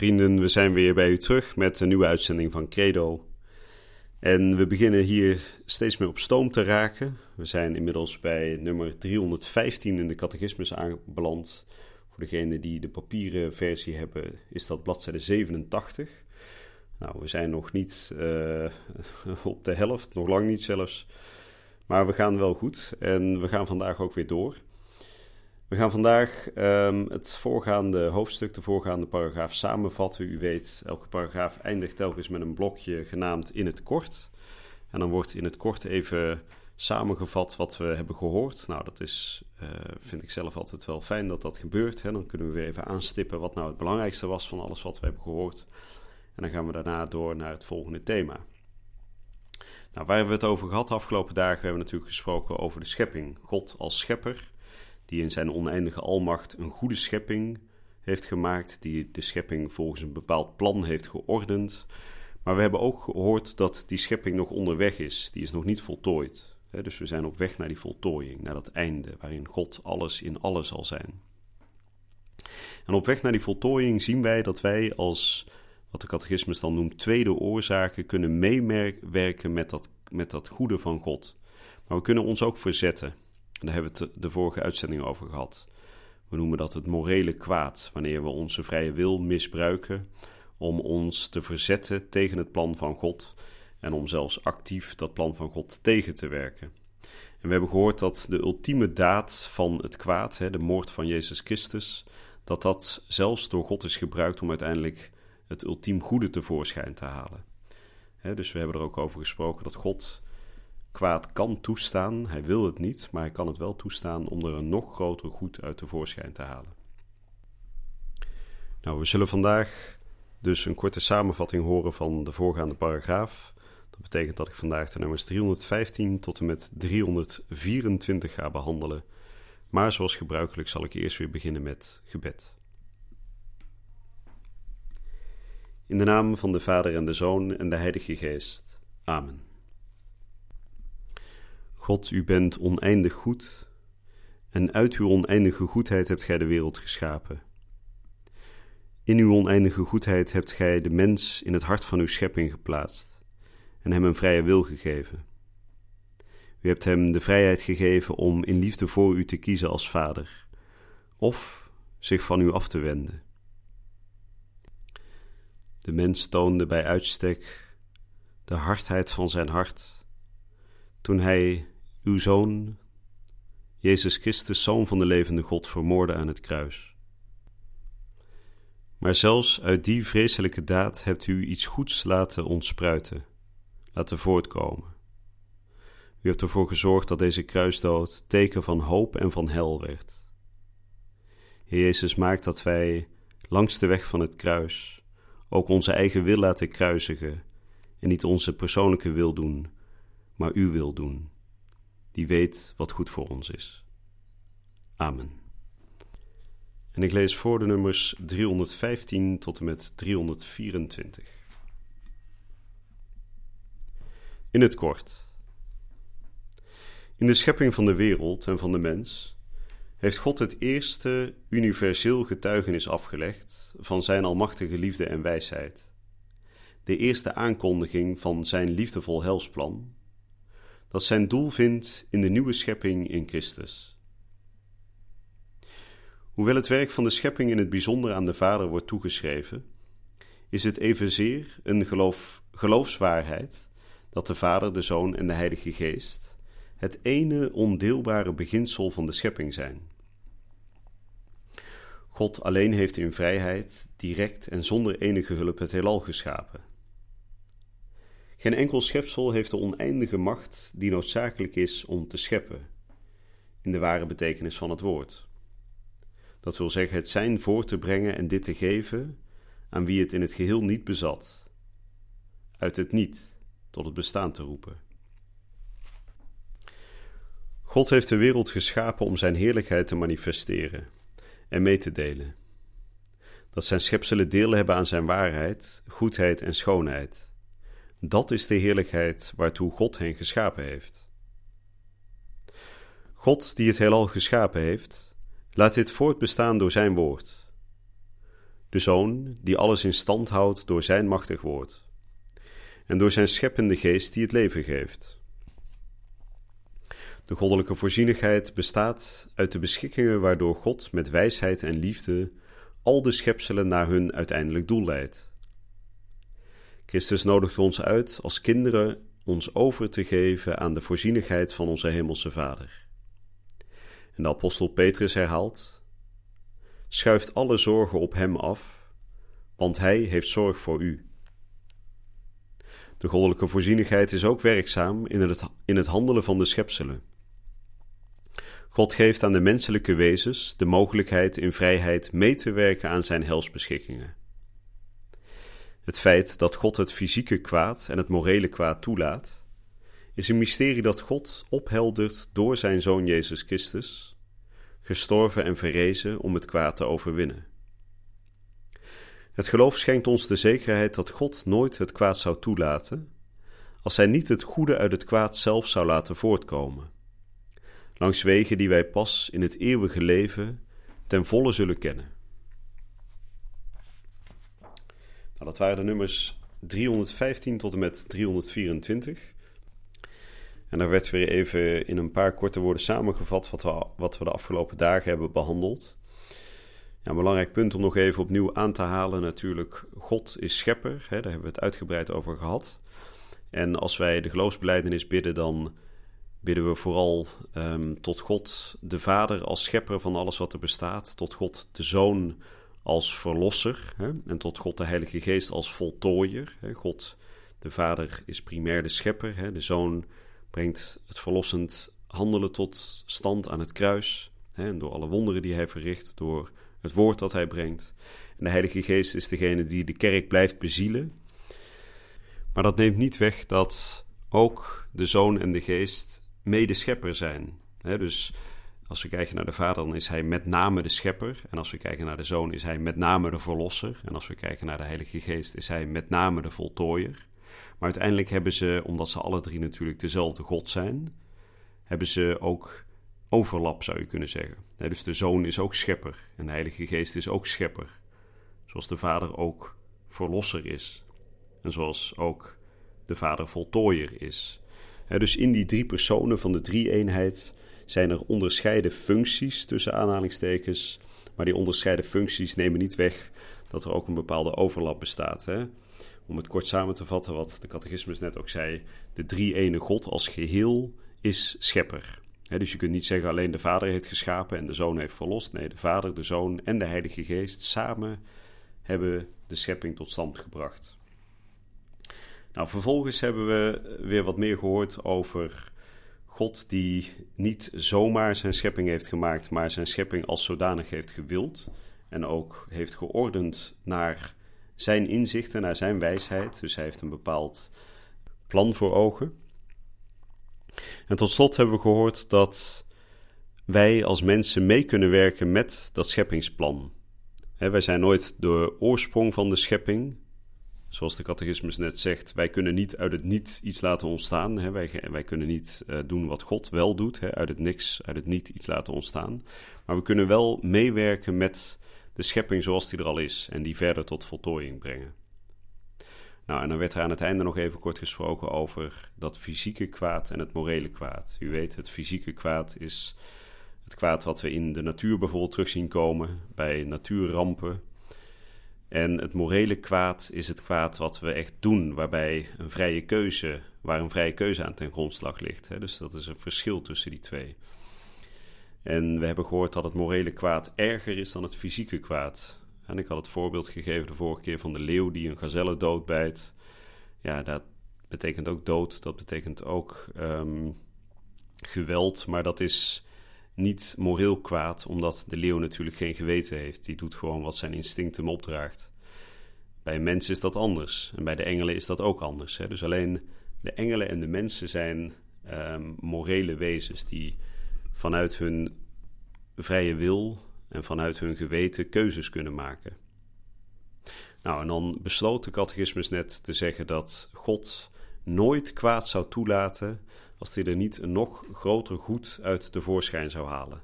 Vrienden, we zijn weer bij u terug met een nieuwe uitzending van Credo. En we beginnen hier steeds meer op stoom te raken. We zijn inmiddels bij nummer 315 in de catechismus aanbeland. Voor degenen die de papieren versie hebben, is dat bladzijde 87. Nou, we zijn nog niet uh, op de helft, nog lang niet zelfs. Maar we gaan wel goed en we gaan vandaag ook weer door. We gaan vandaag um, het voorgaande hoofdstuk, de voorgaande paragraaf samenvatten. U weet, elke paragraaf eindigt telkens met een blokje genaamd in het kort. En dan wordt in het kort even samengevat wat we hebben gehoord. Nou, dat is, uh, vind ik zelf altijd wel fijn dat dat gebeurt. Hè? Dan kunnen we weer even aanstippen wat nou het belangrijkste was van alles wat we hebben gehoord. En dan gaan we daarna door naar het volgende thema. Nou, waar hebben we het over gehad de afgelopen dagen? We hebben natuurlijk gesproken over de schepping. God als schepper die in zijn oneindige almacht een goede schepping heeft gemaakt, die de schepping volgens een bepaald plan heeft geordend. Maar we hebben ook gehoord dat die schepping nog onderweg is, die is nog niet voltooid. Dus we zijn op weg naar die voltooiing, naar dat einde, waarin God alles in alles zal zijn. En op weg naar die voltooiing zien wij dat wij als, wat de catechismus dan noemt, tweede oorzaken kunnen meewerken met dat, met dat goede van God. Maar we kunnen ons ook verzetten. Daar hebben we het de vorige uitzending over gehad. We noemen dat het morele kwaad, wanneer we onze vrije wil misbruiken om ons te verzetten tegen het plan van God en om zelfs actief dat plan van God tegen te werken. En we hebben gehoord dat de ultieme daad van het kwaad, de moord van Jezus Christus, dat dat zelfs door God is gebruikt om uiteindelijk het ultiem goede tevoorschijn te halen. Dus we hebben er ook over gesproken dat God kwaad kan toestaan. Hij wil het niet, maar hij kan het wel toestaan om er een nog groter goed uit tevoorschijn te halen. Nou, we zullen vandaag dus een korte samenvatting horen van de voorgaande paragraaf. Dat betekent dat ik vandaag de nummers 315 tot en met 324 ga behandelen. Maar zoals gebruikelijk zal ik eerst weer beginnen met gebed. In de naam van de Vader en de Zoon en de Heilige Geest. Amen. God, u bent oneindig goed, en uit uw oneindige goedheid hebt gij de wereld geschapen. In uw oneindige goedheid hebt gij de mens in het hart van uw schepping geplaatst en hem een vrije wil gegeven. U hebt hem de vrijheid gegeven om in liefde voor u te kiezen als vader, of zich van u af te wenden. De mens toonde bij uitstek de hardheid van zijn hart toen hij uw zoon, Jezus Christus, zoon van de levende God, vermoorde aan het kruis. Maar zelfs uit die vreselijke daad hebt u iets goeds laten ontspruiten, laten voortkomen. U hebt ervoor gezorgd dat deze kruisdood teken van hoop en van hel werd. Heer Jezus maakt dat wij langs de weg van het kruis ook onze eigen wil laten kruisigen en niet onze persoonlijke wil doen, maar uw wil doen die weet wat goed voor ons is. Amen. En ik lees voor de nummers 315 tot en met 324. In het kort. In de schepping van de wereld en van de mens heeft God het eerste universeel getuigenis afgelegd van zijn almachtige liefde en wijsheid. De eerste aankondiging van zijn liefdevol helsplan dat zijn doel vindt in de nieuwe schepping in Christus. Hoewel het werk van de schepping in het bijzonder aan de Vader wordt toegeschreven, is het evenzeer een geloof, geloofswaarheid dat de Vader, de Zoon en de Heilige Geest het ene ondeelbare beginsel van de schepping zijn. God alleen heeft in vrijheid, direct en zonder enige hulp het heelal geschapen. Geen enkel schepsel heeft de oneindige macht die noodzakelijk is om te scheppen, in de ware betekenis van het woord. Dat wil zeggen het zijn voor te brengen en dit te geven aan wie het in het geheel niet bezat. uit het niet tot het bestaan te roepen. God heeft de wereld geschapen om zijn heerlijkheid te manifesteren en mee te delen. Dat zijn schepselen deel hebben aan zijn waarheid, goedheid en schoonheid. Dat is de heerlijkheid waartoe God hen geschapen heeft. God, die het heelal geschapen heeft, laat dit voortbestaan door zijn woord. De Zoon, die alles in stand houdt door zijn machtig woord. En door zijn scheppende geest, die het leven geeft. De goddelijke voorzienigheid bestaat uit de beschikkingen waardoor God met wijsheid en liefde al de schepselen naar hun uiteindelijk doel leidt. Christus nodigt ons uit als kinderen ons over te geven aan de voorzienigheid van onze Hemelse Vader. En de apostel Petrus herhaalt: Schuift alle zorgen op Hem af, want Hij heeft zorg voor u. De goddelijke voorzienigheid is ook werkzaam in het, in het handelen van de schepselen. God geeft aan de menselijke wezens de mogelijkheid in vrijheid mee te werken aan zijn helsbeschikkingen. Het feit dat God het fysieke kwaad en het morele kwaad toelaat, is een mysterie dat God opheldert door zijn Zoon Jezus Christus, gestorven en verrezen om het kwaad te overwinnen. Het geloof schenkt ons de zekerheid dat God nooit het kwaad zou toelaten, als Hij niet het goede uit het kwaad zelf zou laten voortkomen langs wegen die wij pas in het eeuwige leven ten volle zullen kennen. Nou, dat waren de nummers 315 tot en met 324. En daar werd weer even in een paar korte woorden samengevat wat we, wat we de afgelopen dagen hebben behandeld. Ja, een belangrijk punt om nog even opnieuw aan te halen, natuurlijk, God is schepper, hè, daar hebben we het uitgebreid over gehad. En als wij de geloofsbeleidenis bidden, dan bidden we vooral ehm, tot God de Vader als schepper van alles wat er bestaat, tot God de Zoon als verlosser hè, en tot God de Heilige Geest als voltooier. Hè. God de Vader is primair de schepper, hè. de Zoon brengt het verlossend handelen tot stand aan het kruis en door alle wonderen die hij verricht, door het woord dat hij brengt. En de Heilige Geest is degene die de kerk blijft bezielen. Maar dat neemt niet weg dat ook de Zoon en de Geest medeschepper zijn. dus als we kijken naar de Vader, dan is hij met name de schepper. En als we kijken naar de Zoon, is hij met name de verlosser. En als we kijken naar de Heilige Geest, is hij met name de voltooier. Maar uiteindelijk hebben ze, omdat ze alle drie natuurlijk dezelfde God zijn, hebben ze ook overlap, zou je kunnen zeggen. dus de Zoon is ook schepper en de Heilige Geest is ook schepper. Zoals de Vader ook verlosser is. En zoals ook de Vader voltooier is dus in die drie personen van de drie-eenheid zijn er onderscheiden functies tussen aanhalingstekens. Maar die onderscheiden functies nemen niet weg dat er ook een bepaalde overlap bestaat. Hè? Om het kort samen te vatten, wat de catechismus net ook zei: de drie-ene God als geheel is schepper. dus je kunt niet zeggen alleen de Vader heeft geschapen en de Zoon heeft verlost. Nee, de Vader, de Zoon en de Heilige Geest samen hebben de schepping tot stand gebracht. Nou, vervolgens hebben we weer wat meer gehoord over God die niet zomaar zijn schepping heeft gemaakt, maar zijn schepping als zodanig heeft gewild en ook heeft geordend naar zijn inzichten, naar zijn wijsheid. Dus hij heeft een bepaald plan voor ogen. En tot slot hebben we gehoord dat wij als mensen mee kunnen werken met dat scheppingsplan. wij zijn nooit de oorsprong van de schepping, zoals de catechismus net zegt, wij kunnen niet uit het niet iets laten ontstaan. Hè. Wij, wij kunnen niet uh, doen wat God wel doet, hè. uit het niks, uit het niet iets laten ontstaan. Maar we kunnen wel meewerken met de schepping zoals die er al is en die verder tot voltooiing brengen. Nou, en dan werd er aan het einde nog even kort gesproken over dat fysieke kwaad en het morele kwaad. U weet, het fysieke kwaad is het kwaad wat we in de natuur bijvoorbeeld terug zien komen, bij natuurrampen, en het morele kwaad is het kwaad wat we echt doen, waarbij een vrije keuze, waar een vrije keuze aan ten grondslag ligt. Hè? Dus dat is een verschil tussen die twee. En we hebben gehoord dat het morele kwaad erger is dan het fysieke kwaad. En ik had het voorbeeld gegeven de vorige keer van de leeuw die een gazelle doodbijt. Ja, dat betekent ook dood, dat betekent ook um, geweld, maar dat is niet moreel kwaad, omdat de leeuw natuurlijk geen geweten heeft. Die doet gewoon wat zijn instinct hem opdraagt. Bij mensen is dat anders. En bij de engelen is dat ook anders. Hè? Dus alleen de engelen en de mensen zijn um, morele wezens die vanuit hun vrije wil en vanuit hun geweten keuzes kunnen maken. Nou, en dan besloot de catechismus net te zeggen dat God nooit kwaad zou toelaten als hij er niet een nog groter goed uit de voorschijn zou halen.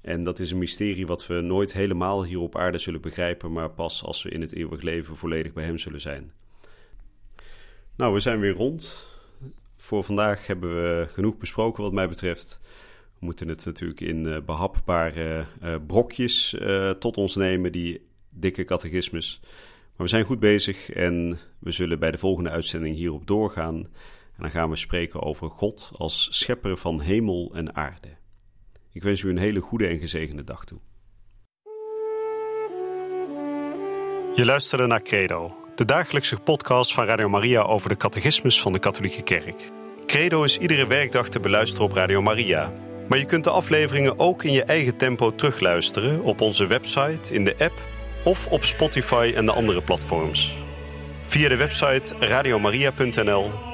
En dat is een mysterie wat we nooit helemaal hier op aarde zullen begrijpen, maar pas als we in het eeuwig leven volledig bij Hem zullen zijn. Nou, we zijn weer rond. Voor vandaag hebben we genoeg besproken wat mij betreft. We moeten het natuurlijk in uh, behapbare uh, brokjes uh, tot ons nemen, die dikke catechismus. Maar we zijn goed bezig en we zullen bij de volgende uitzending hierop doorgaan. En dan gaan we spreken over God als schepper van hemel en aarde. Ik wens u een hele goede en gezegende dag toe. Je luisterde naar Credo, de dagelijkse podcast van Radio Maria over de catechismus van de Katholieke Kerk. Credo is iedere werkdag te beluisteren op Radio Maria. Maar je kunt de afleveringen ook in je eigen tempo terugluisteren op onze website, in de app of op Spotify en de andere platforms. Via de website radiomaria.nl